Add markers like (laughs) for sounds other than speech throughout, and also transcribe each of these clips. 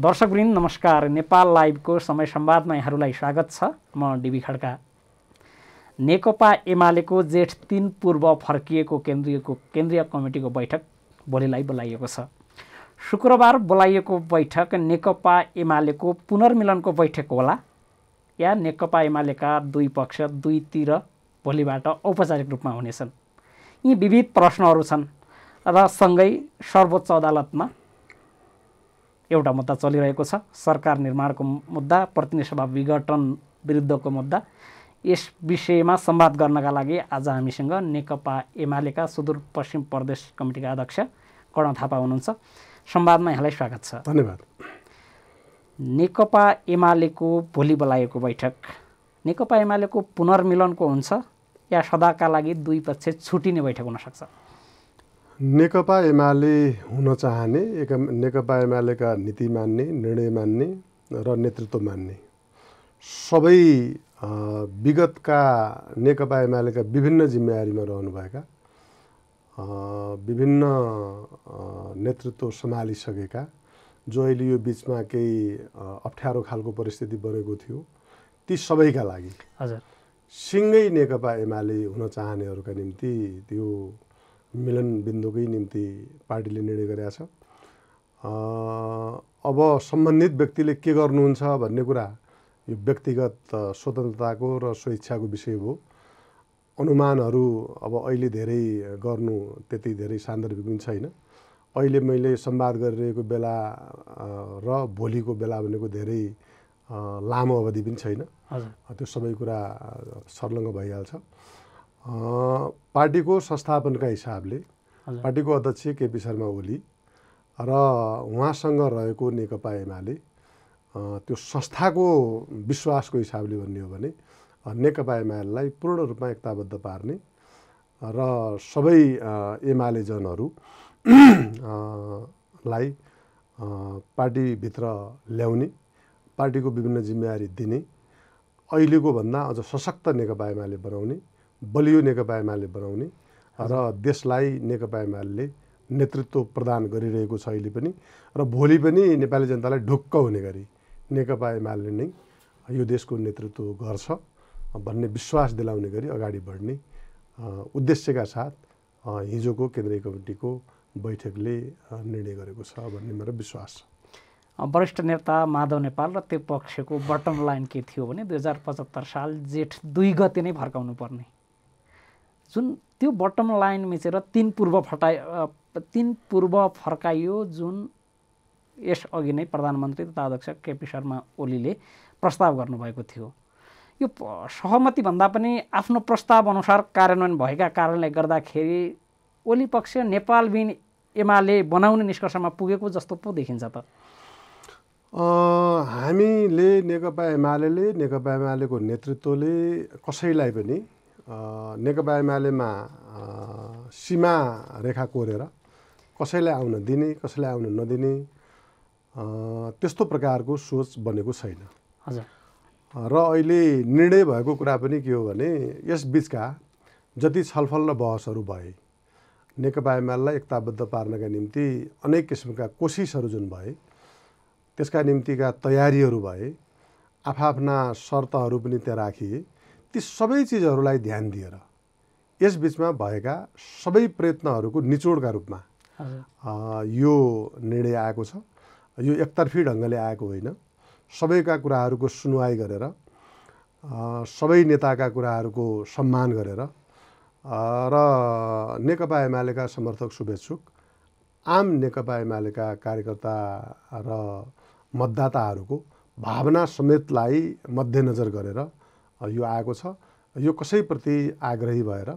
दर्शकवृन्द नमस्कार। नेपाल लाइभको समय संवादमा यहाँहरूलाई स्वागत छ। म डिबी खड्का। नेकपा एमालेको जेठ तिन पूर्व फर्किएको केन्द्रीयको केन्द्रीय कमिटीको बैठक भोलिलाई बोलाइएको छ। शुक्रबार बोलाइएको बैठक नेकपा एमालेको पुनर्मिलनको बैठक होला। या नेकपा एमालेका दुई पक्ष दुईतिर भोलिबाट औपचारिक रूपमा हुनेछन्। यी विविध प्रश्नहरू छन् र सँगै सर्वोच्च अदालतमा एउटा मुद्दा चलिरहेको छ। सरकार निर्माणको मुद्दा प्रतिनिधि सभा विघटन विरुद्धको मुद्दा। यस विषयमा संवाद गर्नका लागि आज हामीसँग नेकपा एमालेका सुदूरपश्चिम प्रदेश कमिटीका अध्यक्ष कर्ण थापा हुनुहुन्छ। संवादमा यहाँलाई स्वागत छ। धन्यवाद। नेकपा एमालेको भोलि बोलाएको बैठक। नेकपा एमालेको पुनर्मिलनको हुन्छ। या सदाका लागि दुई पक्ष छुटिने बैठक हुनसक्छ। नेकपा एमाले हुन चाहने एक नेकपा एमालेका नीति मान्ने निर्णय मान्ने र नेतृत्व मान्ने। सबै विगतका नेकपा एमालेका विभिन्न जिम्मेवारीमा रहनुभएका विभिन्न नेतृत्व सम्हालिसकेका जो अहिले यो बिचमा केही अप्ठ्यारो खालको परिस्थिति बनेको थियो ती सबैका लागि। हजुर। सिँगै नेकपा एमाले हुन चाहनेहरूका निम्ति त्यो मिलन बिन्दुकै निम्ति पार्टीले निर्णय गरेका छ। अब सम्बन्धित व्यक्तिले के गर्नुहुन्छ भन्ने कुरा यो व्यक्तिगत स्वतन्त्रताको र स्वेच्छाको विषय हो। अनुमानहरू अब अहिले धेरै गर्नु त्यति धेरै सान्दर्भिक पनि छैन। अहिले मैले संवाद गरिरहेको बेला र भोलिको बेला भनेको धेरै लामो अवधि पनि छैन। त्यो सबै कुरा सर्लङ्ग भइहाल्छ। पार्टीको संस्थापनका हिसाबले पार्टीको अध्यक्ष केपी शर्मा ओली र उहाँसँग रहेको नेकपा एमाले त्यो संस्थाको विश्वासको हिसाबले भन्ने हो भने नेकपा एमालेलाई पूर्ण रूपमा एकताबद्ध पार्ने र सबै एमालेजनहरू (clears throat) लाई पार्टीभित्र ल्याउने पार्टीको विभिन्न जिम्मेवारी दिने अहिलेको भन्दा अझ सशक्त नेकपा एमाले बनाउने बलियो नेकपा एमाले बनाउने र देशलाई नेकपा एमाले नेतृत्व प्रदान गरिरहेको छ अहिले पनि र भोलि पनि नेपाली जनतालाई ढुक्क हुने गरी नेकपा एमाले नै यो देशको नेतृत्व गर्छ भन्ने विश्वास दिलाउने गरी अगाडि बढ्ने उद्देश्यका साथ हिजोको केन्द्रीय कमिटीको बैठकले निर्णय गरेको छ भन्ने मेरो विश्वास छ। वरिष्ठ नेता माधव नेपाल र त्यो पक्षको बटम लाइन के थियो भने दुई हजार पचहत्तर साल जेठ दुई गते नै फर्काउनु पर्ने। जुन त्यो बटम लाइन मिचेर तिन पूर्व फटाइ तिन पूर्व फर्काइयो जुन यसअघि नै प्रधानमन्त्री तथा अध्यक्ष केपी शर्मा ओलीले प्रस्ताव गर्नुभएको थियो। यो सहमतिभन्दा पनि आफ्नो प्रस्ताव अनुसार कार्यान्वयन भएका कारणले गर्दाखेरि ओली पक्ष नेपाल बिन एमाले बनाउने निष्कर्षमा पुगेको जस्तो पो देखिन्छ त। हामीले नेकपा एमाले नेकपा एमालेको नेतृत्वले कसैलाई पनि नेकपा एमालेमा सीमा रेखा कोरेर कसैलाई आउन दिने कसैलाई आउन नदिने त्यस्तो प्रकारको सोच बनेको छैन। हजुर। र अहिले निर्णय भएको कुरा पनि के हो भने यस बिचका जति छलफल र बहसहरू भए नेकपा एमालेलाई एकताबद्ध पार्नका निम्ति अनेक किसिमका कोसिसहरू जुन भए त्यसका निम्तिका तयारीहरू भए आफ्ना शर्तहरू पनि त्यहाँ राखिए ती सबै चिजहरूलाई ध्यान दिएर यस बिचमा भएका सबै प्रयत्नहरूको निचोडका रूपमा यो निर्णय आएको छ। यो एकतर्फी ढङ्गले आएको होइन। सबैका कुराहरूको सुनवाई गरेर सबै नेताका कुराहरूको सम्मान गरेर र नेकपा एमालेका समर्थक शुभेच्छुक आम नेकपा एमालेका कार्यकर्ता र मतदाताहरूको भावना समेतलाई मध्यनजर गरेर यो आएको छ। यो कसैप्रति आग्रही भएर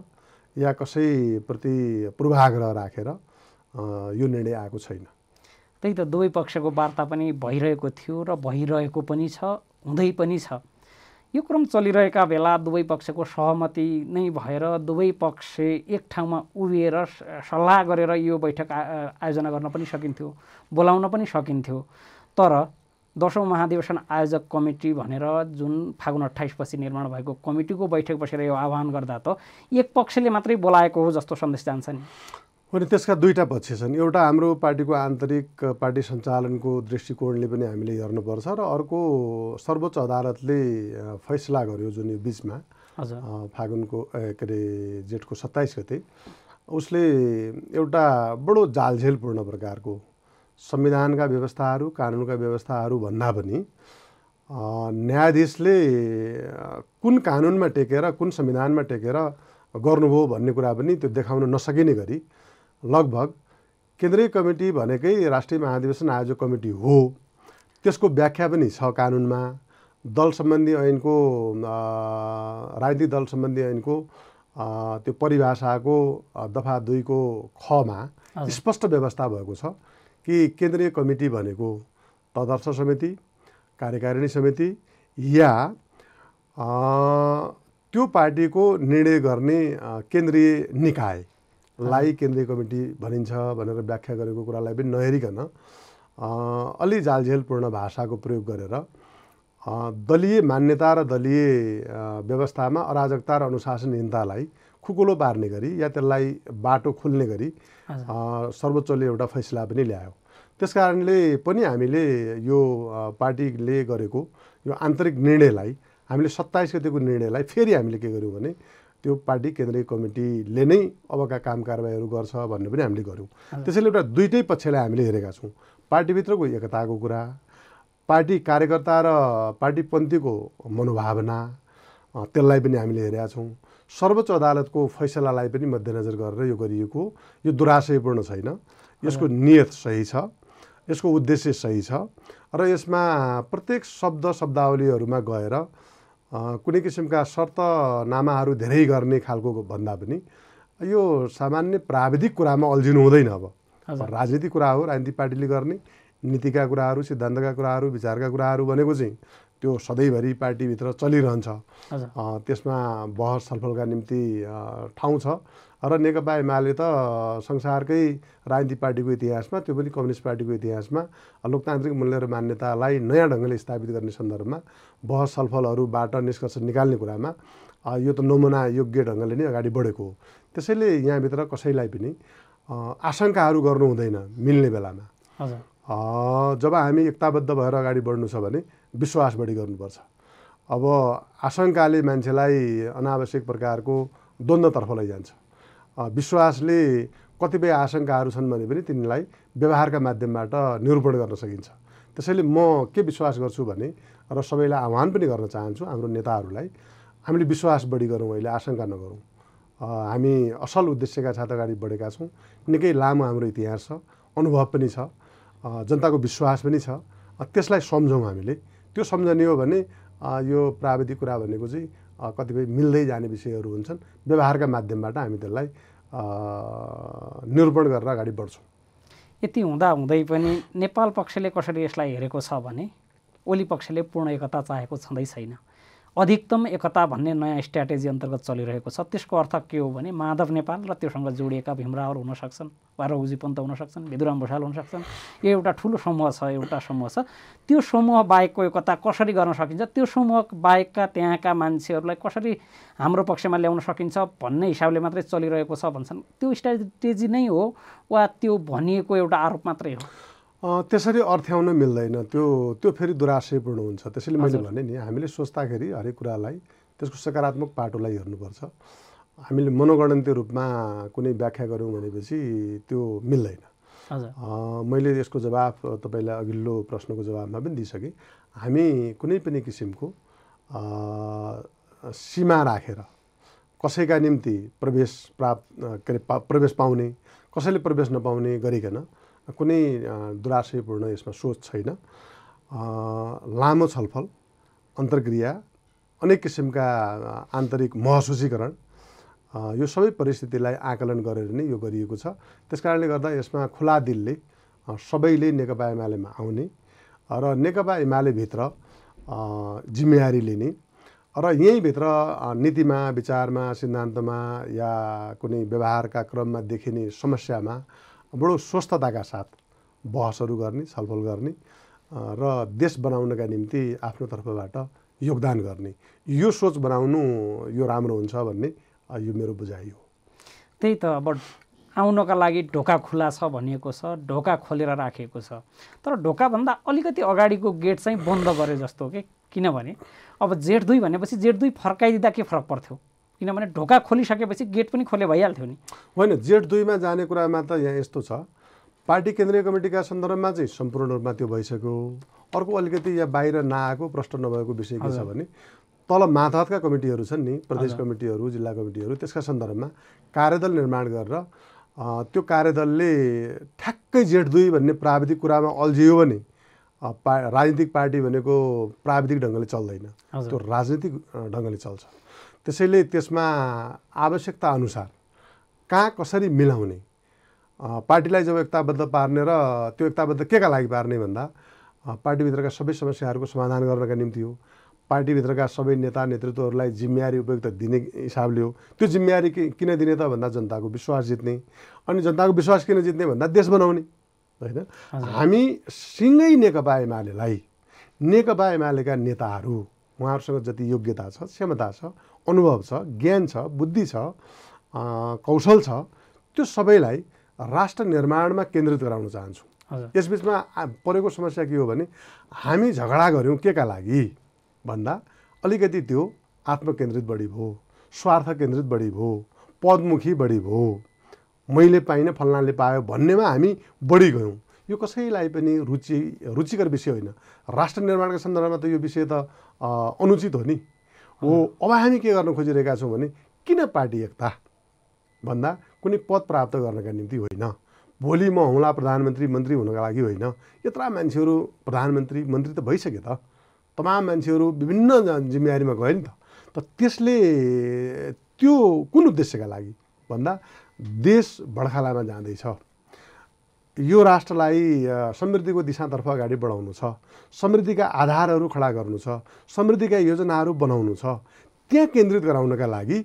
या कसैप्रति पूर्वाग्रह राखेर यो निर्णय आएको छैन। त्यही त दुवै पक्षको वार्ता पनि भइरहेको थियो र भइरहेको पनि छ हुँदै पनि छ। यो क्रम चलिरहेका बेला दुवै पक्षको सहमति नै भएर दुवै पक्ष एक ठाउँमा उभिएर सल्लाह गरेर यो बैठक आयोजना गर्न पनि सकिन्थ्यो बोलाउन पनि सकिन्थ्यो। तर दसौँ महाधिवेशन आयोजक कमिटी भनेर जुन फागुन अठाइसपछि निर्माण भएको कमिटीको बैठक बसेर यो आह्वान गर्दा त एक पक्षले मात्रै बोलाएको हो जस्तो सन्देश जान्छ नि। अनि त्यसका दुईवटा पक्ष छन्। एउटा हाम्रो पार्टीको आन्तरिक पार्टी सञ्चालनको दृष्टिकोणले पनि हामीले हेर्नुपर्छ र अर्को सर्वोच्च अदालतले फैसला गर्यो जुन यो बिचमा फागुनको के अरे जेठको सत्ताइस गते। उसले एउटा बडो जालझेलपूर्ण प्रकारको संविधानका व्यवस्थाहरू कानुनका व्यवस्थाहरू भन्दा पनि न्यायाधीशले कुन कानुनमा टेकेर कुन संविधानमा टेकेर गर्नुभयो भन्ने कुरा पनि त्यो देखाउन नसकिने गरी लगभग केन्द्रीय कमिटी भनेकै राष्ट्रिय महाधिवेशन आयोजक कमिटी हो। त्यसको व्याख्या पनि छ कानुनमा। दल सम्बन्धी ऐनको राजनीतिक दल सम्बन्धी ऐनको त्यो परिभाषाको दफा दुईको खमा स्पष्ट व्यवस्था भएको छ। कि केन्द्रीय कमिटी भनेको तदर्थ समिति कार्यकारिणी समिति या त्यो पार्टीको निर्णय गर्ने केन्द्रीय निकायलाई केन्द्रीय कमिटी भनिन्छ भनेर व्याख्या गरेको कुरालाई पनि नहेरिकन अलि जालझेलपूर्ण भाषाको प्रयोग गरेर दलीय मान्यता र दलीय व्यवस्थामा अराजकता र अनुशासनहीनतालाई खुकुलो पार्ने गरी या त्यसलाई बाटो खुल्ने गरी सर्वोच्चले एउटा फैसला पनि ल्यायो। त्यस कारणले पनि हामीले यो पार्टीले गरेको यो आन्तरिक निर्णयलाई हामीले सत्ताइस गतिको निर्णयलाई फेरि हामीले के गर्यौँ भने त्यो पार्टी केन्द्रीय कमिटीले नै अबका काम कारवाहीहरू गर्छ भन्ने पनि हामीले गऱ्यौँ त्यसैले एउटा दुइटै पक्षलाई हामीले हेरेका छौँ। पार्टीभित्रको एकताको कुरा पार्टी कार्यकर्ता र पार्टीपन्थीको मनोभावना त्यसलाई पनि हामीले हेरेका छौँ। सर्वोच्च अदालतको फैसलालाई पनि मध्यनजर गरेर यो गरिएको यो दुराशयपूर्ण छैन। यसको नियत सही छ। यसको उद्देश्य सही छ। र यसमा प्रत्येक शब्द शब्दावलीहरूमा गएर कुनै किसिमका शर्तनामाहरू धेरै गर्ने खालको भन्दा पनि यो सामान्य प्राविधिक कुरामा अल्झिनु हुँदैन अब राजनीतिक कुरा हो राजनीतिक पार्टीले गर्ने नीतिका कुराहरू सिद्धान्तका कुराहरू विचारका कुराहरू भनेको चाहिँ त्यो सधैँभरि पार्टीभित्र चलिरहन्छ। त्यसमा बहस छलफलका निम्ति ठाउँ छ। र नेकपा एमाले त संसारकै राजनीतिक पार्टीको इतिहासमा त्यो पनि कम्युनिस्ट पार्टीको इतिहासमा लोकतान्त्रिक मूल्य र मान्यतालाई नयाँ ढङ्गले स्थापित गर्ने सन्दर्भमा बहस छलफलहरूबाट निष्कर्ष निकाल्ने कुरामा यो त नमुना योग्य ढङ्गले नै अगाडि बढेको हो। त्यसैले यहाँभित्र कसैलाई पनि आशङ्काहरू गर्नु हुँदैन मिल्ने बेलामा। जब हामी एकताबद्ध भएर अगाडि बढ्नु छ भने विश्वास बढी गर्नुपर्छ। अब आशङ्काले मान्छेलाई अनावश्यक प्रकारको द्वन्द्वतर्फ लैजान्छ। विश्वासले कतिपय आशङ्काहरू छन् भने पनि तिनीलाई व्यवहारका माध्यमबाट निरूपण गर्न सकिन्छ। त्यसैले म के विश्वास गर्छु भने र सबैलाई आह्वान पनि गर्न चाहन्छु हाम्रो नेताहरूलाई हामीले विश्वास बढी गरौँ अहिले आशङ्का नगरौँ। हामी असल उद्देश्यका साथ अगाडि बढेका छौँ निकै लामो हाम्रो इतिहास छ अनुभव पनि छ जनताको विश्वास पनि छ त्यसलाई सम्झौँ हामीले। त्यो सम्झने हो भने यो प्राविधिक कुरा भनेको चाहिँ कतिपय मिल्दै जाने विषयहरू हुन्छन्। व्यवहारका माध्यमबाट हामी त्यसलाई निरूपण गरेर अगाडि बढ्छौँ। यति हुँदा हुँदै पनि नेपाल पक्षले कसरी यसलाई हेरेको छ भने ओली पक्षले पूर्ण एकता चाहेको छँदै छैन। अधिकतम एकता भन्ने नयाँ स्ट्राटेजी अन्तर्गत चलिरहेको छ। त्यसको अर्थ के हो भने माधव नेपाल र त्योसँग जोडिएका भीमरावहरू हुन सक्छन् वा रघुजी पन्त हुन सक्छन् भिदुराम भूषाल हुन सक्छन्। यो एउटा ठुलो समूह छ एउटा समूह छ। त्यो समूह बाहेकको एकता कसरी गर्न सकिन्छ? त्यो समूह बाहेकका त्यहाँका मान्छेहरूलाई कसरी हाम्रो पक्षमा ल्याउन सकिन्छ भन्ने हिसाबले मात्रै चलिरहेको छ भन्छन्। त्यो स्ट्राटेजी नै हो वा त्यो भनिएको एउटा आरोप मात्रै हो? त्यसरी अर्थ्याउन मिल्दैन। त्यो त्यो फेरि दुराशयपूर्ण हुन्छ। त्यसैले मैले भने नि हामीले सोच्दाखेरि हरेक कुरालाई त्यसको सकारात्मक पाटोलाई हेर्नुपर्छ। हामीले मनोगणन्तीय रूपमा कुनै व्याख्या गऱ्यौँ भनेपछि त्यो मिल्दैन। मैले यसको जवाफ तपाईँलाई अघिल्लो प्रश्नको जवाबमा पनि दिइसकेँ। हामी कुनै पनि किसिमको सीमा राखेर कसैका निम्ति प्रवेश प्राप्त के अरे प्रवेश पाउने कसैले प्रवेश नपाउने गरिकन कुनै दुराशयपूर्ण यसमा सोच छैन। लामो छलफल अन्तर्क्रिया अनेक किसिमका आन्तरिक महसुसीकरण यो सबै परिस्थितिलाई आकलन गरेर नै यो गरिएको छ। त्यस कारणले गर्दा यसमा खुला दिलले सबैले नेकपा एमालेमा आउने र नेकपा एमालेभित्र जिम्मेवारी लिने र यहीँभित्र नीतिमा विचारमा सिद्धान्तमा या कुनै व्यवहारका क्रममा देखिने समस्यामा बडो स्वस्थताका साथ बहसहरू गर्ने छलफल गर्ने र देश बनाउनका निम्ति आफ्नो तर्फबाट योगदान गर्ने। यो सोच बनाउनु यो राम्रो हुन्छ भन्ने यो मेरो बुझाइ हो। त्यही त अब आउनका लागि ढोका खुला छ भनिएको छ ढोका खोलेर राखेको छ। तर ढोकाभन्दा अलिकति अगाडिको गेट चाहिँ बन्द गरे जस्तो के? किनभने अब जेठ दुई भनेपछि जेठ दुई फर्काइदिँदा के फरक पर्थ्यो? किनभने ढोका खोलिसकेपछि गेट पनि खोले भइहाल्थ्यो नि। होइन जेठ दुईमा जाने कुरामा त यहाँ यस्तो छ। पार्टी केन्द्रीय कमिटीका सन्दर्भमा चाहिँ सम्पूर्ण रूपमा त्यो भइसक्यो। अर्को अलिकति यहाँ बाहिर नआएको प्रष्ट नभएको विषय के छ भने तल माथातका कमिटीहरू छन् नि प्रदेश कमिटीहरू जिल्ला कमिटीहरू त्यसका सन्दर्भमा कार्यदल निर्माण गरेर त्यो कार्यदलले ठ्याक्कै जेठ दुई भन्ने प्राविधिक कुरामा अल्झियो भने पा राजनीतिक पार्टी भनेको प्राविधिक ढङ्गले चल्दैन। त्यो राजनीतिक ढङ्गले चल्छ। त्यसैले त्यसमा आवश्यकता अनुसार कहाँ कसरी मिलाउने? पार्टीलाई जब एकताबद्ध पार्ने र त्यो एकताबद्ध के का लागि पार्ने भन्दा पार्टीभित्रका सबै समस्याहरूको समाधान गर्नका निम्ति हो। पार्टीभित्रका सबै नेता नेतृत्वहरूलाई जिम्मेवारी उपयुक्त दिने हिसाबले हो। त्यो जिम्मेवारी किन दिने त भन्दा जनताको विश्वास जित्ने अनि जनताको विश्वास किन जित्ने भन्दा देश बनाउने होइन? हामी सिँगै नेकपा एमालेलाई नेकपा एमालेका नेताहरू उहाँहरूसँग जति योग्यता छ क्षमता छ अनुभव छ ज्ञान छ बुद्धि छ कौशल छ त्यो सबैलाई राष्ट्र निर्माणमा केन्द्रित गराउन चाहन्छु। यसबिचमा परेको समस्या के हो भने हामी झगडा गऱ्यौँ के का लागि? भन्दा अलिकति त्यो आत्मकेन्द्रित बढी भयो स्वार्थ केन्द्रित बढी भयो पदमुखी बढी भयो। मैले पाइनँ फल्नाले पायो भन्नेमा हामी बढी गयौँ। यो कसैलाई पनि रुचि रुचिकर विषय होइन। राष्ट्र निर्माणका सन्दर्भमा त यो विषय त अनुचित हो नि। हो अब हामी के गर्न खोजिरहेका छौँ भने किन पार्टी एकता? भन्दा कुनै पद प्राप्त गर्नका निम्ति होइन। भोलि म हुँला प्रधानमन्त्री मन्त्री हुनका लागि होइन। यत्रा मान्छेहरू प्रधानमन्त्री मन्त्री त भइसके त। तमाम मान्छेहरू विभिन्न जिम्मेवारीमा गए नि त। त त्यसले त्यो कुन उद्देश्यका लागि? भन्दा देश बडखालामा जाँदैछ। यो राष्ट्रलाई समृद्धिको दिशातर्फ अगाडि बढाउनु छ। समृद्धिका आधारहरू खडा गर्नु छ। समृद्धिका योजनाहरू बनाउनु छ। त्यहाँ केन्द्रित गराउनका लागि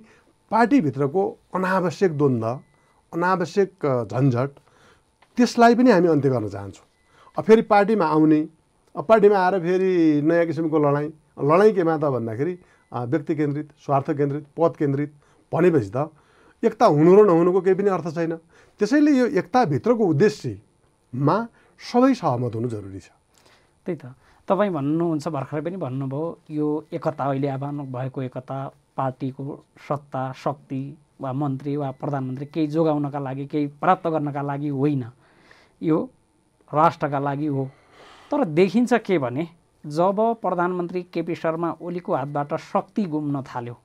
पार्टीभित्रको अनावश्यक द्वन्द्व अनावश्यक झन्झट त्यसलाई पनि हामी अन्त्य गर्न चाहन्छौँ। अब फेरि पार्टीमा आउने अब पार्टीमा आएर फेरि नयाँ किसिमको लडाइँ लडाइँ केमा त भन्दाखेरि व्यक्ति केन्द्रित स्वार्थ केन्द्रित पद केन्द्रित भनेपछि त एकता हुनु र नहुनुको केही पनि अर्थ छैन। त्यसैले यो एकताभित्रको उद्देश्यमा सबै सहमत हुनु जरुरी छ। त्यही त। तपाईँ भन्नुहुन्छ भर्खरै पनि भन्नुभयो यो एकता अहिले आह्वान भएको एकता पार्टीको सत्ता शक्ति वा मन्त्री वा प्रधानमन्त्री केही जोगाउनका लागि केही प्राप्त गर्नका लागि होइन। यो राष्ट्रका लागि हो। तर देखिन्छ के भने जब प्रधानमन्त्री केपी शर्मा ओलीको हातबाट शक्ति गुम्न थाल्यो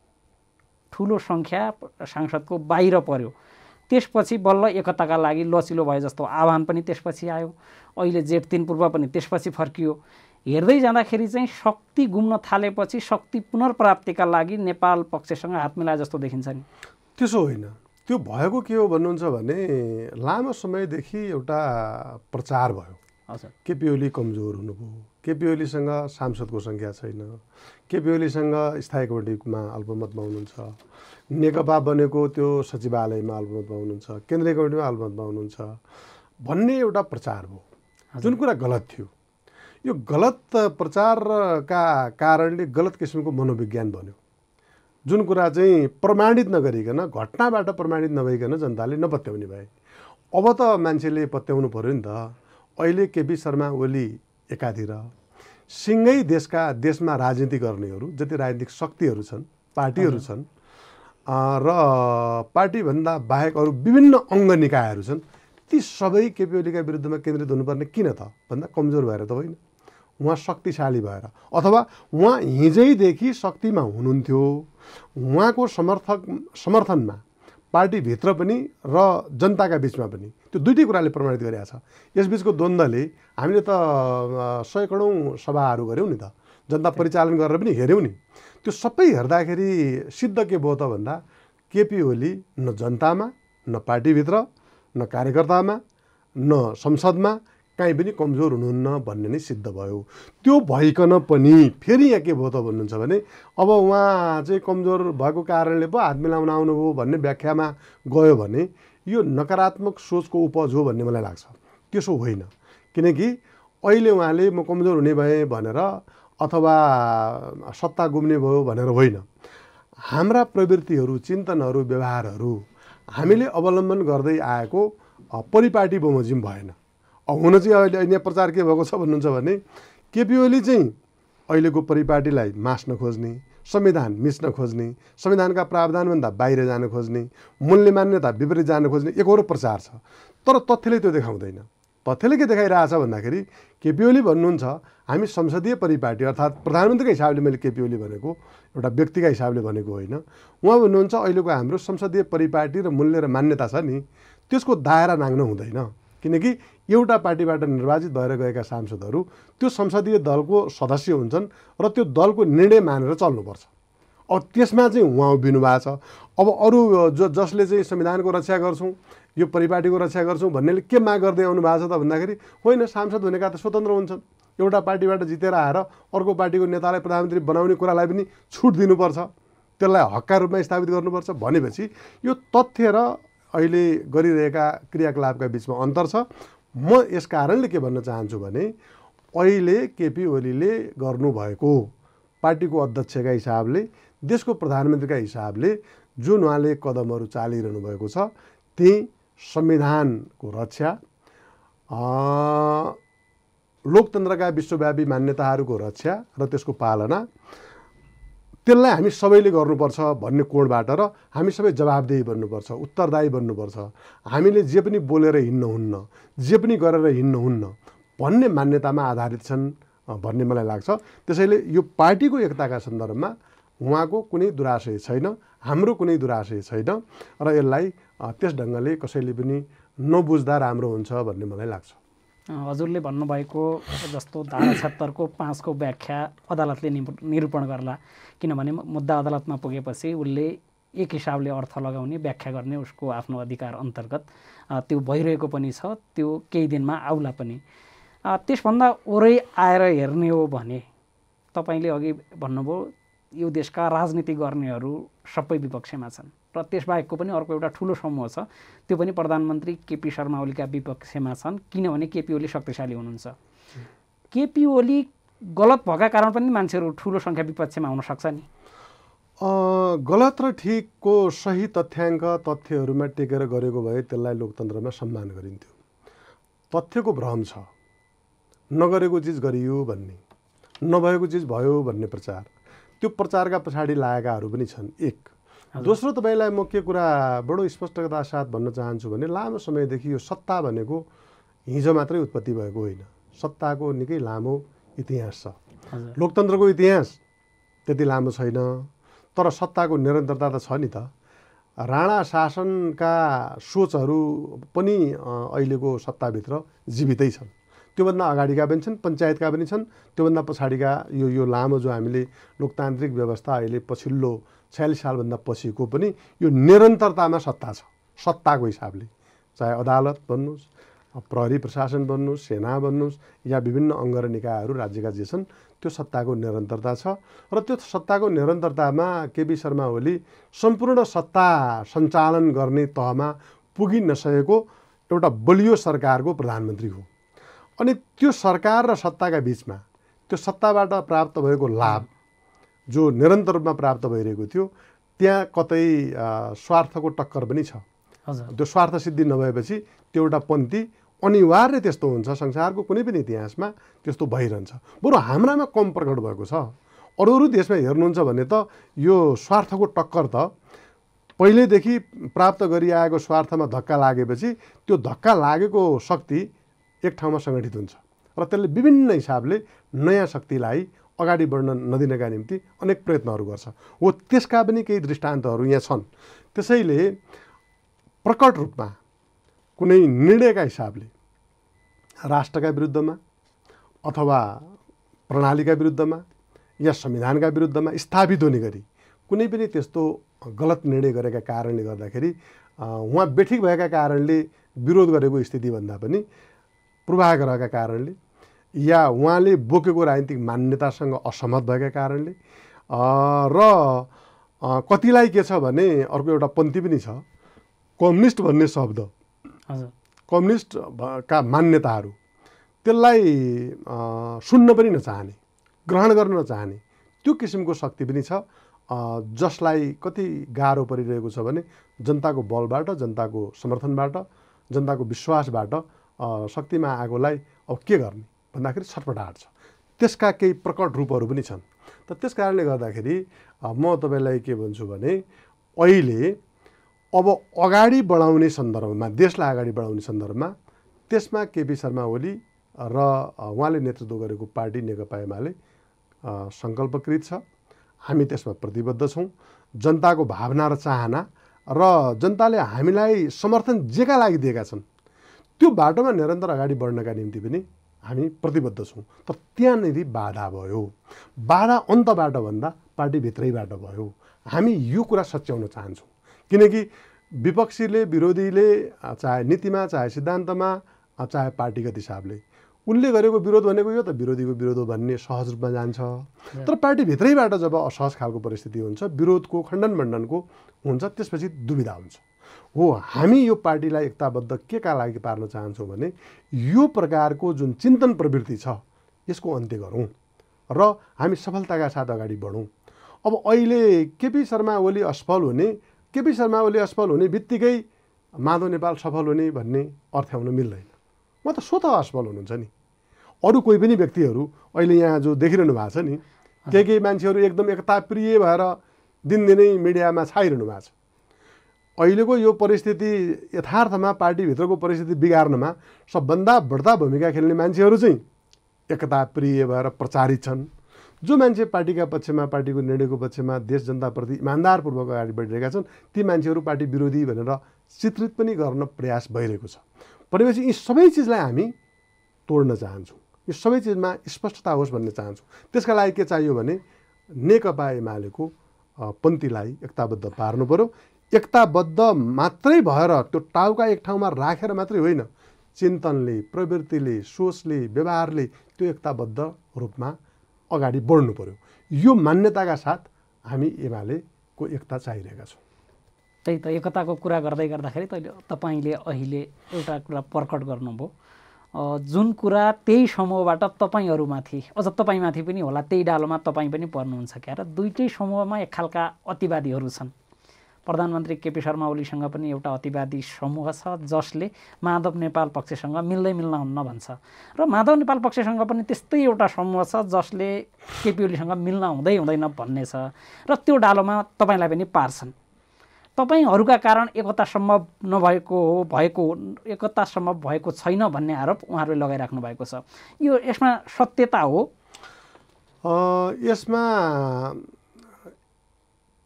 ठुलो सङ्ख्या सांसदको बाहिर पर्यो। त्यसपछि बल्ल एकताका लागि लचिलो भए जस्तो आह्वान पनि त्यसपछि आयो। अहिले जेठ तिन पूर्व पनि त्यसपछि फर्कियो। हेर्दै जाँदाखेरि चाहिँ शक्ति गुम्न थालेपछि शक्ति पुनर्प्राप्तिका लागि नेपाल पक्षसँग हात मिलाए जस्तो देखिन्छ नि। त्यसो होइन। त्यो भएको के हो भन्नुहुन्छ भने लामो समयदेखि एउटा प्रचार भयो। केपी ओली कमजोर हुनुभयो। केपी ओलीसँग सांसदको सङ्ख्या छैन। केपी ओलीसँग स्थायी कमिटीमा अल्पमतमा हुनुहुन्छ नेकपा बनेको त्यो सचिवालयमा अल्पमतमा हुनुहुन्छ केन्द्रीय कमिटीमा अल्पमतमा हुनुहुन्छ भन्ने एउटा प्रचार भयो। जुन कुरा गलत थियो। यो गलत प्रचारका कारणले गलत किसिमको मनोविज्ञान बन्यो। जुन कुरा चाहिँ प्रमाणित नगरिकन घटनाबाट प्रमाणित नभइकन जनताले नपत्याउने भए। अब त मान्छेले पत्याउनु पऱ्यो नि त। अहिले केपी शर्मा ओली एकातिर सिँगै देशका देशमा राजनीति गर्नेहरू जति राजनीतिक शक्तिहरू छन् पार्टीहरू छन् र पार्टीभन्दा बाहेक अरू विभिन्न अङ्ग निकायहरू छन् ती सबै केपी ओलीका विरुद्धमा केन्द्रित हुनुपर्ने किन त? भन्दा कमजोर भएर त होइन। उहाँ शक्तिशाली भएर। अथवा उहाँ हिजैदेखि शक्तिमा हुनुहुन्थ्यो। उहाँको समर्थक समर्थनमा पार्टीभित्र पनि र जनताका बिचमा पनि। त्यो दुइटै कुराले प्रमाणित गरेका छ। यसबिचको द्वन्द्वले हामीले त सयकडौँ सभाहरू गऱ्यौँ नि त। जनता परिचालन गरेर पनि हेऱ्यौँ नि। त्यो सबै हेर्दाखेरि सिद्ध के भयो त भन्दा केपी ओली न जनतामा न पार्टीभित्र न कार्यकर्तामा न संसदमा काहीँ पनि कमजोर हुनुहुन्न भन्ने नै सिद्ध भयो। त्यो भइकन पनि फेरि यहाँ के भयो त भन्नुहुन्छ भने अब उहाँ चाहिँ कमजोर भएको कारणले पो हात मिलाउन आउनुभयो भन्ने व्याख्यामा गयो भने यो नकारात्मक सोचको उपज हो भन्ने मलाई लाग्छ। त्यसो होइन। किनकि अहिले उहाँले म कमजोर हुने भएँ भनेर अथवा सत्ता गुम्ने भयो भनेर होइन। हाम्रा प्रवृत्तिहरू चिन्तनहरू व्यवहारहरू हामीले अवलम्बन गर्दै आएको परिपाटी बमोजिम भएन। हुन चाहिँ अहिले यहाँ प्रचार के भएको छ भन्नुहुन्छ भने केपी ओली चाहिँ अहिलेको परिपाटीलाई मास्न खोज्ने संविधान मिच्न खोज्ने संविधानका प्रावधानभन्दा बाहिर जान खोज्ने मूल्य मान्यता विपरीत जान खोज्ने एकहोरो प्रचार छ। तर तथ्यले त्यो देखाउँदैन। तथ्यले के देखाइरहेछ भन्दाखेरि केपी ओली भन्नुहुन्छ हामी संसदीय परिपाटी अर्थात् प्रधानमन्त्रीको हिसाबले मैले केपी ओली भनेको एउटा व्यक्तिका हिसाबले भनेको होइन। उहाँ भन्नुहुन्छ अहिलेको हाम्रो संसदीय परिपाटी र मूल्य र मान्यता छ नि त्यसको दायरा नाग्न हुँदैन। किनकि एउटा पार्टीबाट निर्वाचित भएर गएका सांसदहरू त्यो संसदीय दलको सदस्य हुन्छन् र त्यो दलको निर्णय मानेर चल्नुपर्छ। अब त्यसमा चाहिँ उहाँ उभिनु भएको छ। अब अरू जो जसले चाहिँ संविधानको रक्षा गर्छौँ यो परिपाटीको रक्षा गर्छौँ भन्नेले के माग गर्दै आउनु भएको छ त भन्दाखेरि होइन सांसद भनेका त स्वतन्त्र हुन्छन्। एउटा पार्टीबाट जितेर आएर अर्को पार्टीको नेतालाई प्रधानमन्त्री बनाउने कुरालाई पनि छुट दिनुपर्छ। त्यसलाई हक्का रूपमा स्थापित गर्नुपर्छ भनेपछि यो तथ्य र अहिले गरिरहेका क्रियाकलापका बिचमा अन्तर छ। म यस कारणले के भन्न चाहन्छु भने अहिले केपी ओलीले गर्नुभएको पार्टीको अध्यक्षका हिसाबले देशको प्रधानमन्त्रीका हिसाबले जुन उहाँले कदमहरू चालिरहनु भएको छ त्यही संविधानको रक्षा लोकतन्त्रका विश्वव्यापी मान्यताहरूको रक्षा र त्यसको पालना त्यसलाई हामी सबैले गर्नुपर्छ भन्ने कोणबाट र हामी सबै जवाबदेही बन्नुपर्छ उत्तरदायी बन्नुपर्छ। हामीले जे पनि बोलेर हिँड्नुहुन्न जे पनि गरेर हिँड्नुहुन्न भन्ने मान्यतामा आधारित छन् भन्ने मलाई लाग्छ। त्यसैले यो पार्टीको एकताका सन्दर्भमा उहाँको कुनै दुराशय छैन हाम्रो कुनै दुराशय छैन र यसलाई त्यस ढङ्गले कसैले पनि नबुझ्दा राम्रो हुन्छ भन्ने मलाई लाग्छ। हजुरले भन्नुभएको जस्तो धारा छत्तरको पाँचको व्याख्या अदालतले निरूपण गर्ला। किनभने मुद्दा अदालतमा पुगेपछि उसले एक हिसाबले अर्थ लगाउने व्याख्या गर्ने उसको आफ्नो अधिकार अन्तर्गत त्यो भइरहेको पनि छ त्यो केही दिनमा आउला पनि। त्यसभन्दा वरै आएर हेर्ने हो भने तपाईँले अघि भन्नुभयो यो देशका राजनीति गर्नेहरू सबै विपक्षमा छन्। र त्यसबाहेकको पनि अर्को एउटा ठुलो समूह छ। त्यो पनि प्रधानमन्त्री केपी शर्मा ओलीका विपक्षमा छन् किनभने केपी ओली शक्तिशाली हुनुहुन्छ। केपी ओली गलत भएका कारण पनि मान्छेहरू ठुलो सङ्ख्या विपक्षमा हुन सक्छ नि। गलत र ठिकको सही तथ्याङ्क तथ्यहरूमा टेकेर गरेको भए त्यसलाई लोकतन्त्रमा सम्मान गरिन्थ्यो। तथ्यको भ्रम छ। नगरेको चिज गरियो भन्ने नभएको चिज भयो भन्ने प्रचार। त्यो प्रचारका पछाडि लागेकाहरू पनि छन् एक। दोस्रो तपाईँलाई म के कुरा बडो स्पष्टता साथ भन्न चाहन्छु भने लामो समयदेखि यो सत्ता भनेको हिजो मात्रै उत्पत्ति भएको होइन। सत्ताको निकै लामो इतिहास छ। लोकतन्त्रको इतिहास त्यति लामो छैन तर सत्ताको निरन्तरता त छ नि त। राणा शासनका सोचहरू पनि अहिलेको सत्ताभित्र जीवितै छन्। त्योभन्दा अगाडिका पनि छन् पञ्चायतका पनि छन्। त्योभन्दा पछाडिका यो यो लामो जो हामीले लोकतान्त्रिक व्यवस्था अहिले पछिल्लो छयालिस सालभन्दा पछिको पनि यो निरन्तरतामा सत्ता छ। सत्ताको हिसाबले। चाहे अदालत भन्नुहोस् प्रहरी प्रशासन भन्नुहोस् सेना भन्नुहोस् या विभिन्न अङ्ग र निकायहरू राज्यका जे छन् त्यो सत्ताको निरन्तरता छ। र त्यो सत्ताको निरन्तरतामा केपी शर्मा ओली सम्पूर्ण सत्ता सञ्चालन गर्ने तहमा पुगि नसकेको एउटा बलियो सरकारको प्रधानमन्त्री हो। अनि त्यो सरकार र सत्ताका बिचमा त्यो सत्ताबाट प्राप्त भएको लाभ जो निरन्तर रूपमा प्राप्त भइरहेको थियो त्यहाँ कतै स्वार्थको टक्कर पनि छ। त्यो स्वार्थ सिद्धि नभएपछि त्यो एउटा पन्थी अनिवार्य त्यस्तो हुन्छ संसारको कुनै पनि इतिहासमा त्यस्तो भइरहन्छ। बरु हाम्रामा कम प्रकट भएको छ। अरू अरू देशमा हेर्नुहुन्छ भने त यो स्वार्थको टक्कर त पहिल्यैदेखि प्राप्त गरिआएको स्वार्थमा धक्का लागेपछि त्यो धक्का लागेको शक्ति एक ठाउँमा सङ्गठित हुन्छ। र त्यसले विभिन्न हिसाबले नयाँ शक्तिलाई अगाडि बढ्न नदिनका निम्ति अनेक प्रयत्नहरू गर्छ। हो त्यसका पनि केही दृष्टान्तहरू यहाँ छन्। त्यसैले प्रकट रूपमा कुनै निर्णयका हिसाबले राष्ट्रका विरुद्धमा अथवा प्रणालीका विरुद्धमा या संविधानका विरुद्धमा स्थापित हुने गरी कुनै पनि त्यस्तो गलत निर्णय गरेका कारणले गर्दाखेरि उहाँ बेठिक भएका कारणले विरोध गरेको स्थितिभन्दा पनि पूर्वाग्रहका कारणले या उहाँले बोकेको राजनीतिक मान्यतासँग असहमत भएका कारणले र कतिलाई के छ भने अर्को एउटा पन्थी पनि छ कम्युनिस्ट भन्ने शब्द। कम्युनिस्ट का मान्यताहरू त्यसलाई सुन्न पनि नचाहने ग्रहण गर्न नचाहने त्यो किसिमको शक्ति पनि छ। जसलाई कति गाह्रो परिरहेको छ भने जनताको बलबाट जनताको समर्थनबाट जनताको विश्वासबाट शक्तिमा आएकोलाई अब के गर्ने? भन्दाखेरि छटपटाहट छ त्यसका केही प्रकट रूपहरू पनि छन्। त त्यस कारणले गर्दाखेरि म तपाईँलाई के भन्छु भने अहिले अब अगाडि बढाउने सन्दर्भमा देशलाई अगाडि बढाउने सन्दर्भमा त्यसमा केपी शर्मा ओली र उहाँले नेतृत्व गरेको पार्टी नेकपा एमाले सङ्कल्पकृत छ। हामी त्यसमा प्रतिबद्ध छौँ। जनताको भावना र चाहना र जनताले हामीलाई समर्थन जेका लागि दिएका छन् त्यो बाटोमा निरन्तर अगाडि बढ्नका निम्ति पनि हामी प्रतिबद्ध छौँ। तर त्यहाँनिर बाधा भयो। बाधा अन्तबाट भन्दा पार्टीभित्रैबाट भयो। हामी यो कुरा सच्याउन चाहन्छौँ। किनकि विपक्षीले विरोधीले चाहे नीतिमा चाहे सिद्धान्तमा चाहे पार्टीगत हिसाबले उनले गरेको विरोध भनेको यो त विरोधीको विरोध हो भन्ने सहज रूपमा जान्छ। तर पार्टीभित्रैबाट जब असहज खालको परिस्थिति हुन्छ विरोधको खण्डन मण्डनको हुन्छ त्यसपछि दुविधा हुन्छ। हो हामी यो पार्टीलाई एकताबद्ध के का लागि पार्न चाहन्छौँ भने यो प्रकारको जुन चिन्तन प्रवृत्ति छ यसको अन्त्य गरौँ र हामी सफलताका साथ अगाडि बढौँ। अब अहिले केपी शर्मा ओली असफल हुने केपी शर्मा ओली असफल हुने बित्तिकै माधव नेपाल सफल हुने भन्ने अर्थ्याउन मिल्दैन। म त स्वतः असफल हुनुहुन्छ नि। अरू कोही पनि व्यक्तिहरू अहिले यहाँ जो देखिरहनु भएको छ नि केही केही मान्छेहरू एकदम एकताप्रिय भएर दिनदिनै मिडियामा छाइरहनु भएको छ। अहिलेको यो परिस्थिति यथार्थमा पार्टीभित्रको परिस्थिति बिगार्नमा सबभन्दा बढ्ता भूमिका खेल्ने मान्छेहरू चाहिँ एकताप्रिय भएर प्रचारित छन्। जो मान्छे पार्टीका पक्षमा पार्टीको निर्णयको पक्षमा देश जनताप्रति इमान्दारपूर्वक अगाडि बढिरहेका छन् ती मान्छेहरू पार्टी विरोधी भनेर चित्रित पनि गर्न प्रयास भइरहेको छ। भनेपछि यी सबै चिजलाई हामी तोड्न चाहन्छौँ। यो सबै चिजमा स्पष्टता होस् भन्ने चाहन्छौँ। त्यसका लागि के चाहियो भने नेकपा एमालेको पन्थीलाई एकताबद्ध पार्नु पऱ्यो एकताबद्ध मात्रै भएर त्यो टाउका एक ठाउँमा राखेर मात्रै होइन। चिन्तनले प्रवृत्तिले सोचले व्यवहारले त्यो एकताबद्ध रूपमा अगाडि बढ्नु पऱ्यो यो मान्यताका साथ हामी एमालेको एकता चाहिरहेका छौँ। त्यही त एकताको कुरा गर्दै गर्दाखेरि तैँले तपाईँले अहिले एउटा कुरा प्रकट गर्नुभयो। जुन कुरा त्यही समूहबाट तपाईँहरूमाथि अझ तपाईँमाथि पनि होला त्यही डालोमा तपाईँ पनि पर्नुहुन्छ क्या? र दुइटै समूहमा एक खालका अतिवादीहरू छन्। प्रधानमन्त्री केपी शर्मा ओलीसँग पनि एउटा अतिवादी समूह छ जसले माधव नेपाल पक्षसँग मिल्दै मिल्न हुन्न भन्छ र माधव नेपाल पक्षसँग पनि त्यस्तै एउटा समूह छ जसले केपी ओलीसँग मिल्न हुँदै हुँदैन भन्ने छ। र त्यो डालोमा तपाईँलाई पनि पार्छन्। तपाईँहरूका कारण एकता सम्भव नभएको हो भएको एकता सम्भव भएको छैन भन्ने आरोप उहाँहरूले लगाइराख्नु भएको छ। यो यसमा सत्यता हो? यसमा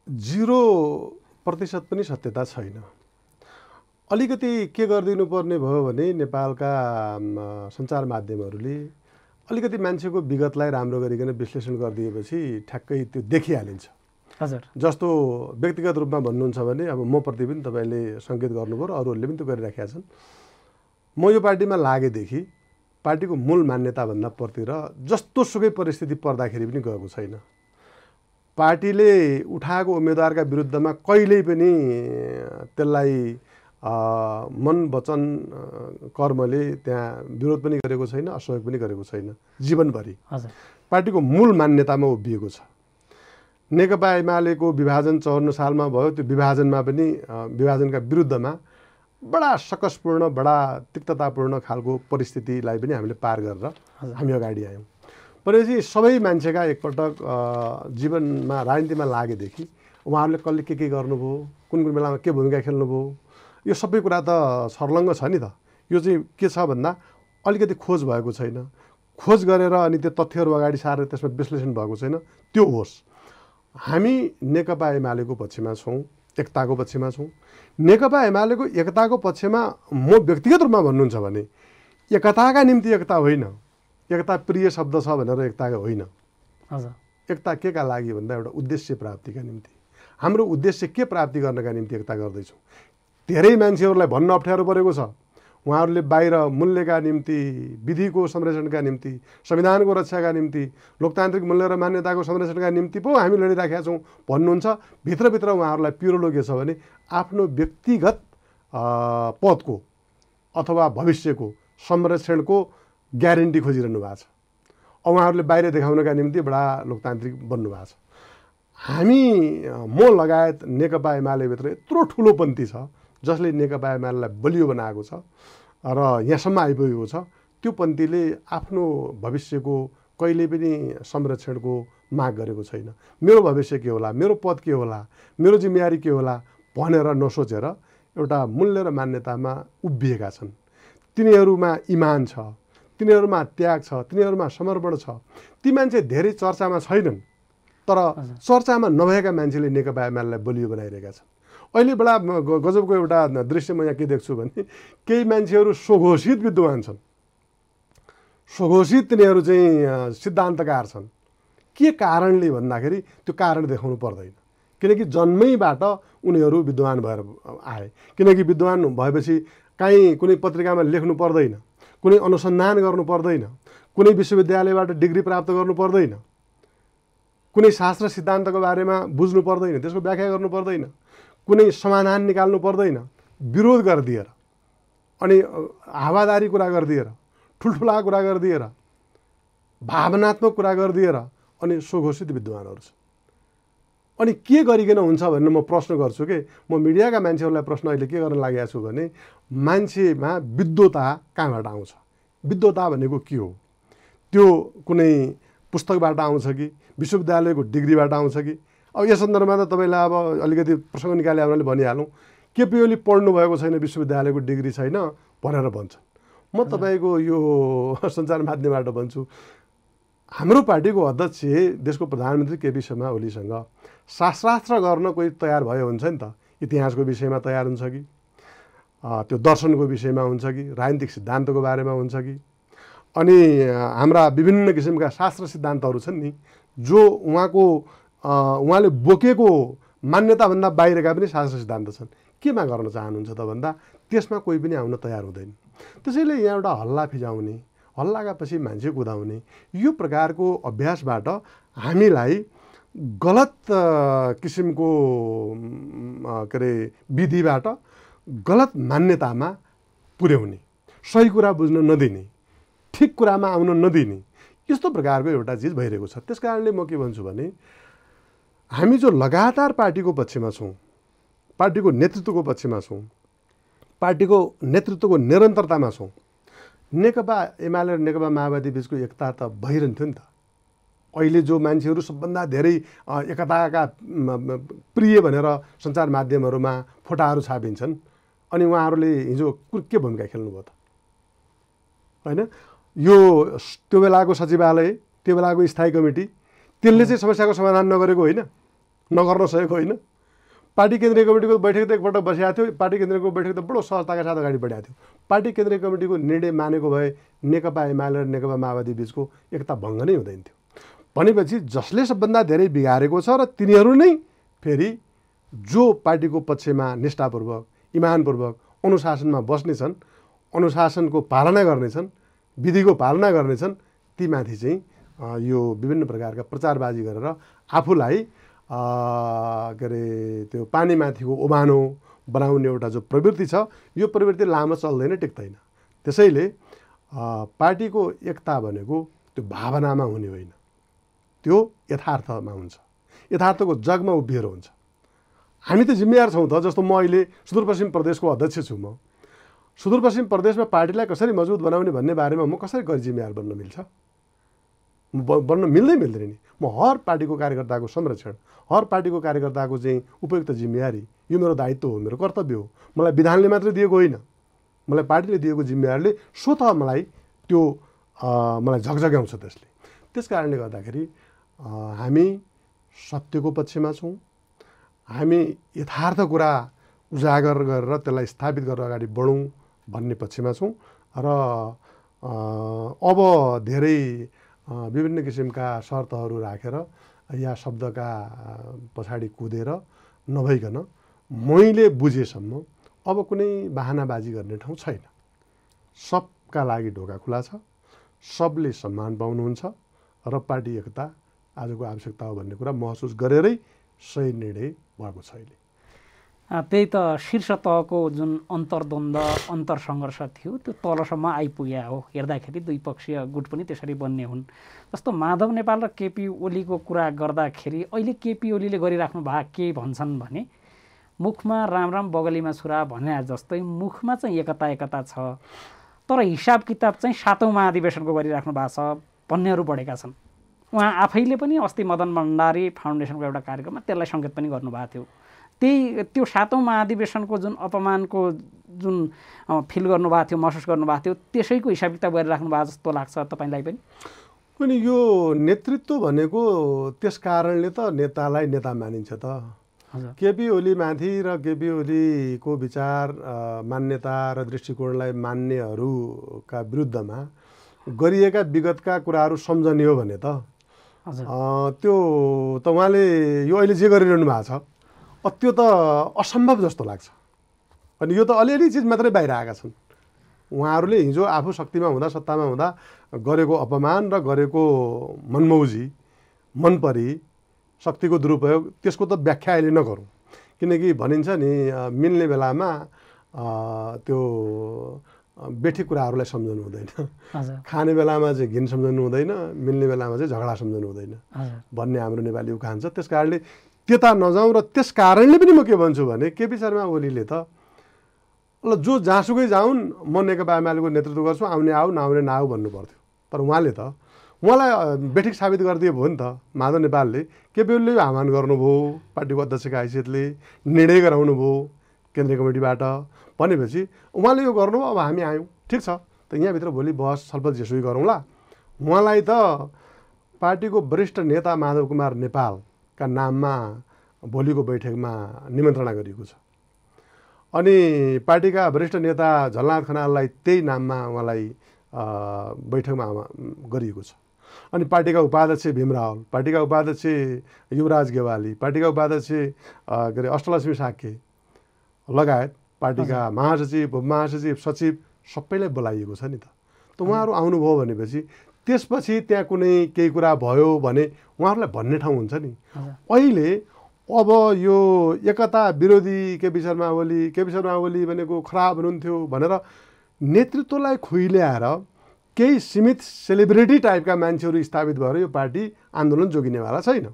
जिरो प्रतिशत पनि सत्यता छैन। अलिकति के गरिदिनु पर्ने भयो भने नेपालका सञ्चार माध्यमहरूले अलिकति मान्छेको विगतलाई राम्रो गरिकन विश्लेषण गरिदिएपछि ठ्याक्कै त्यो देखिहालिन्छ। हजुर। जस्तो व्यक्तिगत रूपमा भन्नुहुन्छ भने अब म प्रति पनि तपाईँले सङ्केत गर्नुभयो र अरूहरूले पनि त्यो गरिराखेका छन्। म यो पार्टीमा लागेदेखि पार्टीको मूल मान्यताभन्दा प्रतिर जस्तो सुकै परिस्थिति पर्दाखेरि पनि गएको छैन। पार्टीले उठाएको उम्मेदवारका विरुद्धमा कहिल्यै पनि त्यसलाई मन वचन कर्मले त्यहाँ विरोध पनि गरेको छैन असहयोग पनि गरेको छैन जीवनभरि। पार्टीको मूल मान्यतामा उभिएको छ। नेकपा एमालेको विभाजन चौन्न सालमा भयो त्यो विभाजनमा पनि विभाजनका विरुद्धमा बडा सकसपूर्ण बडा तिक्ततापूर्ण खालको परिस्थितिलाई पनि हामीले पार गरेर हामी अगाडि आयौँ। भनेपछि सबै मान्छेका एकपटक जीवनमा राजनीतिमा लागेदेखि उहाँहरूले कसले के के गर्नुभयो कुन कुन बेलामा के भूमिका खेल्नुभयो यो सबै कुरा त सर्लङ्ग छ नि त। यो चाहिँ के छ भन्दा अलिकति खोज भएको छैन। खोज गरेर अनि त्यो तथ्यहरू अगाडि सारेर त्यसमा विश्लेषण भएको छैन। त्यो होस्। हामी नेकपा एमालेको पक्षमा छौँ एकताको पक्षमा छौँ। नेकपा एमालेको एकताको पक्षमा म व्यक्तिगत रूपमा भन्नुहुन्छ भने एकताका निम्ति एकता होइन। एकता प्रिय शब्द छ भनेर एकता होइन। एकता के का लागि भन्दा एउटा उद्देश्य प्राप्तिका निम्ति। हाम्रो उद्देश्य के प्राप्ति गर्नका निम्ति एकता गर्दैछौँ। धेरै मान्छेहरूलाई भन्न अप्ठ्यारो परेको छ। उहाँहरूले बाहिर मूल्यका निम्ति विधिको संरक्षणका निम्ति संविधानको रक्षाका निम्ति लोकतान्त्रिक मूल्य र मान्यताको संरक्षणका निम्ति पो हामी लडिराखेका छौँ भन्नुहुन्छ। भित्रभित्र उहाँहरूलाई पिरोलो के छ भने आफ्नो व्यक्तिगत पदको अथवा भविष्यको संरक्षणको ग्यारेन्टी खोजिरहनु भएको छ। उहाँहरूले बाहिर देखाउनका निम्ति बडा लोकतान्त्रिक बन्नुभएको छ। हामी म लगायत नेकपा एमालेभित्र यत्रो ठुलो पन्थी छ जसले नेकपा एमालेलाई बलियो बनाएको छ र यहाँसम्म आइपुगेको छ त्यो पन्थीले आफ्नो भविष्यको कहिले पनि संरक्षणको माग गरेको छैन। मेरो भविष्य के होला मेरो पद के होला मेरो जिम्मेवारी के होला भनेर नसोचेर एउटा मूल्य र मान्यतामा उभिएका छन्। तिनीहरूमा इमान छ तिनीहरूमा त्याग छ तिनीहरूमा समर्पण छ। ती मान्छे धेरै चर्चामा छैनन् तर चर्चामा नभएका मान्छेले नेकपा एमालेलाई बलियो बनाइरहेका छन्। अहिले बडा गजबको एउटा दृश्य म यहाँ के देख्छु भने केही मान्छेहरू स्वघोषित विद्वान छन्। स्वघोषित तिनीहरू चाहिँ सिद्धान्तकार छन्। के कारणले भन्दाखेरि त्यो कारण देखाउनु पर्दैन। किनकि जन्मैबाट उनीहरू विद्वान भएर आए। किनकि विद्वान भएपछि काहीँ कुनै पत्रिकामा लेख्नु पर्दैन। कुनै अनुसन्धान गर्नु पर्दैन। कुनै विश्वविद्यालयबाट डिग्री प्राप्त गर्नु पर्दैन। कुनै शास्त्र सिद्धान्तको बारेमा बुझ्नु पर्दैन त्यसको व्याख्या गर्नु पर्दैन। कुनै समाधान निकाल्नु पर्दैन। विरोध गरिदिएर अनि हावादारी कुरा गरिदिएर ठुल्ठुला कुरा गरिदिएर भावनात्मक कुरा गरिदिएर अनि स्वघोषित विद्वानहरू छन्। अनि के गरिकन हुन्छ भनेर म प्रश्न गर्छु कि म मिडियाका मान्छेहरूलाई प्रश्न अहिले के गर्न लागेको छु भने मान्छेमा विद्वता कहाँबाट आउँछ? विद्वता भनेको के हो? त्यो कुनै पुस्तकबाट आउँछ कि विश्वविद्यालयको डिग्रीबाट आउँछ कि? अब यस सन्दर्भमा त तपाईँलाई अब अलिकति प्रसङ्ग निकाले हामीले भनिहालौँ। केपी ओली पढ्नुभएको छैन विश्वविद्यालयको डिग्री छैन भनेर भन्छन्। म तपाईँको यो (laughs) सञ्चार माध्यमबाट भन्छु हाम्रो पार्टीको अध्यक्ष देशको प्रधानमन्त्री केपी शर्मा ओलीसँग शास्त्रास्त्र गर्न कोही तयार भयो हुन्छ नि त। इतिहासको विषयमा तयार हुन्छ कि? त्यो दर्शनको विषयमा हुन्छ कि? राजनीतिक सिद्धान्तको बारेमा हुन्छ कि? अनि हाम्रा विभिन्न किसिमका शास्त्र सिद्धान्तहरू छन् नि जो उहाँको उहाँले बोकेको मान्यताभन्दा बाहिरका पनि शास्त्र सिद्धान्त छन्। केमा गर्न चाहनुहुन्छ त भन्दा त्यसमा कोही पनि आउन तयार हुँदैन। त्यसैले यहाँ एउटा हल्ला फिजाउने हल्लाका पछि मान्छे कुदाउने यो प्रकारको अभ्यासबाट हामीलाई गलत किसिमको के अरे विधिबाट गलत मान्यतामा पुर्याउने सही कुरा बुझ्न नदिने ठिक कुरामा आउन नदिने यस्तो प्रकारको एउटा चिज भइरहेको छ। त्यस कारणले म के भन्छु भने हामी जो लगातार पार्टीको पक्षमा छौँ पार्टीको नेतृत्वको पक्षमा छौँ पार्टीको नेतृत्वको निरन्तरतामा छौँ नेकपा एमाले र नेकपा माओवादी बिचको एकता त भइरहन्थ्यो नि त। अहिले जो मान्छेहरू सबभन्दा धेरै एकताका प्रिय भनेर सञ्चार माध्यमहरूमा फोटाहरू छापिन्छन् अनि उहाँहरूले हिजो के भूमिका खेल्नुभयो त। होइन? यो त्यो बेलाको सचिवालय त्यो बेलाको स्थायी कमिटी त्यसले चाहिँ समस्याको समाधान नगरेको होइन नगर्न सकेको होइन। पार्टी केन्द्रीय कमिटीको बैठक त एकपल्ट बसिएको थियो पार्टी केन्द्रीयको बैठक त बडो सहजताका साथ अगाडि बढाएको थियो। पार्टी केन्द्रीय कमिटीको निर्णय मानेको भए नेकपा एमाले र नेकपा माओवादी बिचको एकता भङ्ग नै हुँदैन थियो। भनेपछि जसले सबभन्दा धेरै बिगारेको छ र तिनीहरू नै फेरि जो पार्टीको पक्षमा निष्ठापूर्वक इमानपूर्वक अनुशासनमा बस्नेछन् अनुशासनको पालना गर्नेछन् विधिको पालना गर्नेछन् तीमाथि चाहिँ यो विभिन्न प्रकारका प्रचारबाजी गरेर आफूलाई के अरे त्यो पानीमाथिको ओभानो बनाउने एउटा जो प्रवृत्ति छ यो प्रवृत्ति लामो चल्दैन टिक्दैन। त्यसैले पार्टीको एकता भनेको त्यो भावनामा हुने होइन। त्यो यथार्थमा हुन्छ। यथार्थको जगमा उभिएर हुन्छ। हामी त जिम्मेवार छौँ त जस्तो म अहिले सुदूरपश्चिम प्रदेशको अध्यक्ष छु म। सुदूरपश्चिम प्रदेशमा पार्टीलाई कसरी मजबुत बनाउने भन्ने बारेमा म कसरी गरी जिम्मेवार बन्न मिल्छ? बन्न मिल्दै मिल्दैन नि। म हर पार्टीको कार्यकर्ताको संरक्षण हर पार्टीको कार्यकर्ताको चाहिँ उपयुक्त जिम्मेवारी यो मेरो दायित्व हो मेरो कर्तव्य हो। मलाई विधानले मात्रै दिएको होइन। मलाई पार्टीले दिएको जिम्मेवारीले स्वत मलाई त्यो मलाई झकझग्याउँछ त्यसले। त्यस कारणले गर्दाखेरि हामी सत्यको पक्षमा छौँ। हामी यथार्थ कुरा उजागर गरेर त्यसलाई स्थापित गरेर अगाडि बढौँ भन्ने पक्षमा छौँ र अब धेरै विभिन्न किसिमका शर्तहरू राखेर या शब्दका पछाडि कुदेर नभइकन मैले बुझेसम्म अब कुनै बाहनाबाजी गर्ने ठाउँ छैन। सबका लागि ढोका खुला छ सबले सम्मान पाउनुहुन्छ र पार्टी एकता आजको आवश्यकता हो भन्ने कुरा महसुस गरेरै सही निर्णय भएको छ अहिले। त्यही त शीर्ष तहको जुन अन्तर्द्वन्द्व अन्तरसङ्घर्ष थियो त्यो तलसम्म आइपुग्या हो। हेर्दाखेरि द्विपक्षीय गुट पनि त्यसरी बन्ने हुन्। जस्तो माधव नेपाल र केपी ओलीको कुरा गर्दाखेरि अहिले केपी ओलीले गरिराख्नु भएको के भन्छन् भने मुखमा राम राम बगलीमा छुरा भने जस्तै मुखमा चाहिँ एकता एकता छ। तर हिसाब किताब चाहिँ सातौँ महाधिवेशनको गरिराख्नु भएको छ भन्नेहरू बढेका छन्। उहाँ आफैले पनि अस्ति मदन भण्डारी फाउन्डेसनको एउटा कार्यक्रममा त्यसलाई सङ्केत पनि गर्नुभएको थियो। त्यही त्यो सातौँ महाधिवेशनको जुन अपमानको जुन फिल गर्नुभएको थियो महसुस गर्नुभएको थियो त्यसैको हिसाब किताब गरिराख्नु भएको जस्तो लाग्छ तपाईँलाई पनि? अनि यो नेतृत्व भनेको त्यस कारणले त नेतालाई नेता मानिन्छ त। केपी ओलीमाथि र केपी ओलीको विचार मान्यता र दृष्टिकोणलाई मान्नेहरूका विरुद्धमा गरिएका विगतका कुराहरू सम्झने हो भने त। त्यो त उहाँले यो अहिले जे गरिरहनु भएको छ त्यो त असम्भव जस्तो लाग्छ। अनि यो त अलिअलि चिज मात्रै बाहिर आएका छन्। उहाँहरूले हिजो आफू शक्तिमा हुँदा सत्तामा हुँदा गरेको अपमान र गरेको मनमौजी मनपरी शक्तिको दुरुपयोग त्यसको त व्याख्या अहिले नगरौँ। किनकि भनिन्छ नि मिल्ने बेलामा त्यो बेठी कुराहरूलाई सम्झनु हुँदैन। खाने बेलामा चाहिँ घिन सम्झनु हुँदैन मिल्ने बेलामा चाहिँ झगडा सम्झनु हुँदैन। भन्ने हाम्रो नेपाली उखान छ। त्यस कारणले त्यता नजाउँ र त्यस कारणले पनि म के भन्छु भने केपी शर्मा ओलीले त ल जो जहाँसुकै जाउन् म नेकपा एमालेको नेतृत्व गर्छु आउने आऊ नआउने नआऊ भन्नु पर्थ्यो तर उहाँले त उहाँलाई बेठिक साबित गरिदिए भयो नि त माधव नेपालले। केपी ओलीले आह्वान गर्नुभयो पार्टीको अध्यक्षका हैसियतले निर्णय गराउनु भयो केन्द्रीय कमिटीबाट। भनेपछि उहाँले यो गर्नुभयो अब हामी आयौँ। ठिक छ। त यहाँभित्र भोलि बहस छलफल जेसुकै गरौँला। उहाँलाई त पार्टीको वरिष्ठ नेता माधव कुमार नेपालका नाममा भोलिको बैठकमा निमन्त्रणा गरिएको छ। अनि पार्टीका वरिष्ठ नेता झलनाथ खनाललाई त्यही नाममा उहाँलाई बैठकमा गरिएको छ। अनि पार्टीका उपाध्यक्ष भीम रावल पार्टीका उपाध्यक्ष युवराज गेवाली पार्टीका उपाध्यक्ष के अरे अष्टलक्ष्मी साके लगायत पार्टीका महासचिव उपमहासचिव सचिव सबैलाई बोलाइएको छ नि त। त उहाँहरू आउनुभयो भनेपछि त्यसपछि त्यहाँ कुनै केही कुरा भयो भने उहाँहरूलाई भन्ने ठाउँ हुन्छ नि। अहिले अब यो एकता विरोधी केपी शर्मा ओली केपी शर्मा ओली भनेको खराब हुनुहुन्थ्यो भनेर नेतृत्वलाई खुइल्याएर केही सीमित सेलिब्रिटी टाइपका मान्छेहरू स्थापित भएर यो पार्टी आन्दोलन जोगिनेवाला छैन।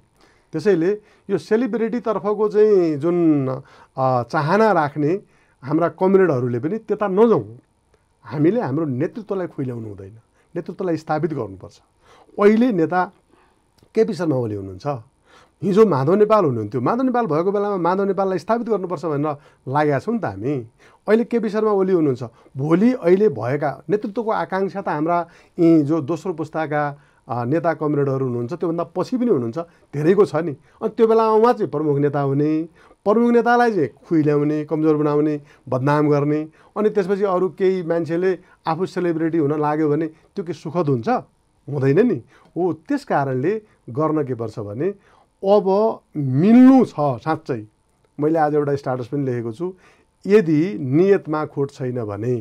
त्यसैले यो सेलिब्रिटीतर्फको चाहिँ जुन चाहना राख्ने हाम्रा कमरेडहरूले पनि त्यता नजाउँ। हामीले हाम्रो नेतृत्वलाई खुइल्याउनु हुँदैन। नेतृत्वलाई स्थापित गर्नुपर्छ। अहिले नेता केपी शर्मा ओली हुनुहुन्छ। हिजो माधव नेपाल हुनुहुन्थ्यो। माधव नेपाल भएको बेलामा माधव नेपाललाई स्थापित गर्नुपर्छ भनेर लागेका छौँ नि त हामी। अहिले केपी शर्मा ओली हुनुहुन्छ। भोलि अहिले भएका नेतृत्वको आकाङ्क्षा त हाम्रा यी जो दोस्रो पुस्ताका नेता कमरेडहरू हुनुहुन्छ त्योभन्दा पछि पनि हुनुहुन्छ धेरैको छ नि। अनि त्यो बेलामा उहाँ चाहिँ प्रमुख नेता हुने प्रमुख नेतालाई चाहिँ खुइल्याउने कमजोर बनाउने बदनाम गर्ने अनि त्यसपछि अरू केही मान्छेले आफू सेलिब्रिटी हुन लाग्यो भने त्यो के सुखद हुन्छ? हुँदैन नि। हो त्यस कारणले गर्न के पर्छ भने अब मिल्नु छ साँच्चै। मैले आज एउटा स्टाटस पनि लेखेको छु। यदि नियतमा खोट छैन भने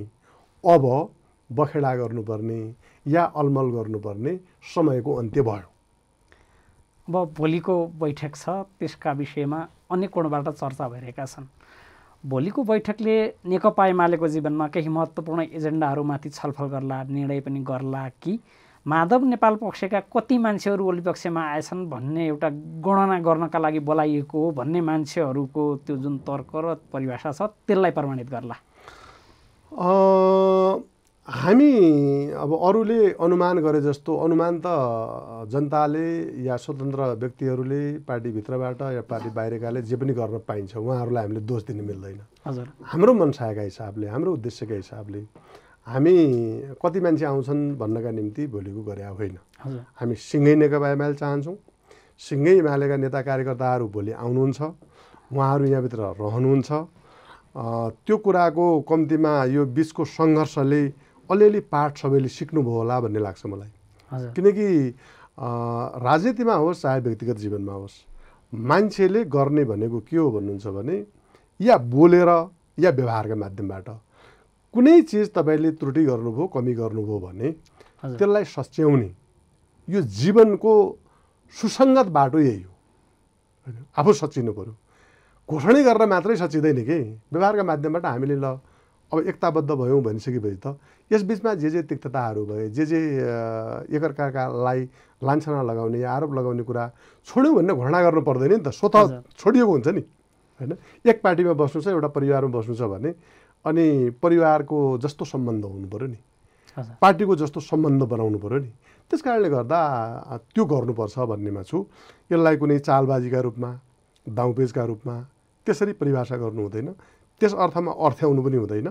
अब बखेडा गर्नुपर्ने। या अलमल गर्नुपर्ने समयको अन्त्य भयो। अब भोलिको बैठक छ त्यसका विषयमा अनेक कोणबाट चर्चा भइरहेका छन्? भोलिको बैठकले नेकपा एमालेको जीवनमा केही महत्त्वपूर्ण एजेन्डाहरूमाथि छलफल गर्ला निर्णय पनि गर्ला कि माधव नेपाल पक्षका कति मान्छेहरू ओली पक्षमा आएछन् भन्ने एउटा गणना गर्नका लागि बोलाइएको हो भन्ने मान्छेहरूको त्यो जुन तर्क र परिभाषा छ त्यसलाई प्रमाणित गर्ला। हामी अब अरूले अनुमान गरे जस्तो अनुमान त जनताले या स्वतन्त्र व्यक्तिहरूले पार्टीभित्रबाट या पार्टी बाहिरकाले जे पनि गर्न पाइन्छ उहाँहरूलाई हामीले दोष दिन मिल्दैन। हजुर। हाम्रो मनसायका हिसाबले हाम्रो उद्देश्यका हिसाबले हामी कति मान्छे आउँछन् भन्नका निम्ति भोलिको गरे होइन। हामी सिँगै नेकपा एमाले चाहन्छौँ। सिँगै एमालेका नेता कार्यकर्ताहरू भोलि आउनुहुन्छ। उहाँहरू यहाँभित्र रहनुहुन्छ। त्यो कुराको कम्तीमा यो बिचको सङ्घर्षले अलिअलि पाठ सबैले सिक्नुभयो होला भन्ने लाग्छ मलाई। किनकि राजनीतिमा होस् चाहे व्यक्तिगत जीवनमा होस् मान्छेले गर्ने भनेको के हो भन्नुहुन्छ भने या बोलेर या व्यवहारका माध्यमबाट। कुनै चिज तपाईँले त्रुटि गर्नुभयो कमी गर्नुभयो भने त्यसलाई सच्याउने। यो जीवनको सुसङ्गत बाटो यही हो। होइन? आफू सचिनु पऱ्यो घोषणै गरेर मात्रै सचिँदैन कि? व्यवहारका माध्यमबाट हामीले ल अब एकताबद्ध भयौँ भनिसकेपछि त यसबिचमा जे जे तिक्तताहरू भए जे जे एकअर्कालाई लान्छना लगाउने आरोप लगाउने कुरा छोड्यौँ भन्ने घोषणा गर्नु पर्दैन नि त। स्वत छोडिएको हुन्छ नि होइन? एक पार्टीमा बस्नु छ एउटा परिवारमा बस्नु छ भने अनि परिवारको जस्तो सम्बन्ध हुनु पऱ्यो नि। पार्टीको जस्तो सम्बन्ध बनाउनु पऱ्यो नि। त्यस कारणले गर्दा त्यो गर्नुपर्छ भन्नेमा छु। यसलाई कुनै चालबाजीका रूपमा दाउपेजका रूपमा त्यसरी परिभाषा गर्नु हुँदैन। त्यस अर्थमा अर्थ्याउनु पनि हुँदैन।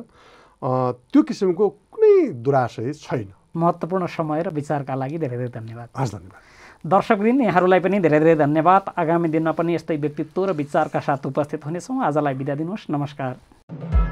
त्यो किसिमको कुनै दुराशय छैन। महत्त्वपूर्ण समय र विचारका लागि धेरै धेरै धन्यवाद। हस् धन्यवाद। दर्शकवृन्द यहाँहरूलाई पनि धेरै धेरै धन्यवाद। आगामी दिनमा पनि यस्तै व्यक्तित्व र विचारका साथ उपस्थित हुनेछौँ। आजलाई बिदा दिनुहोस्। नमस्कार।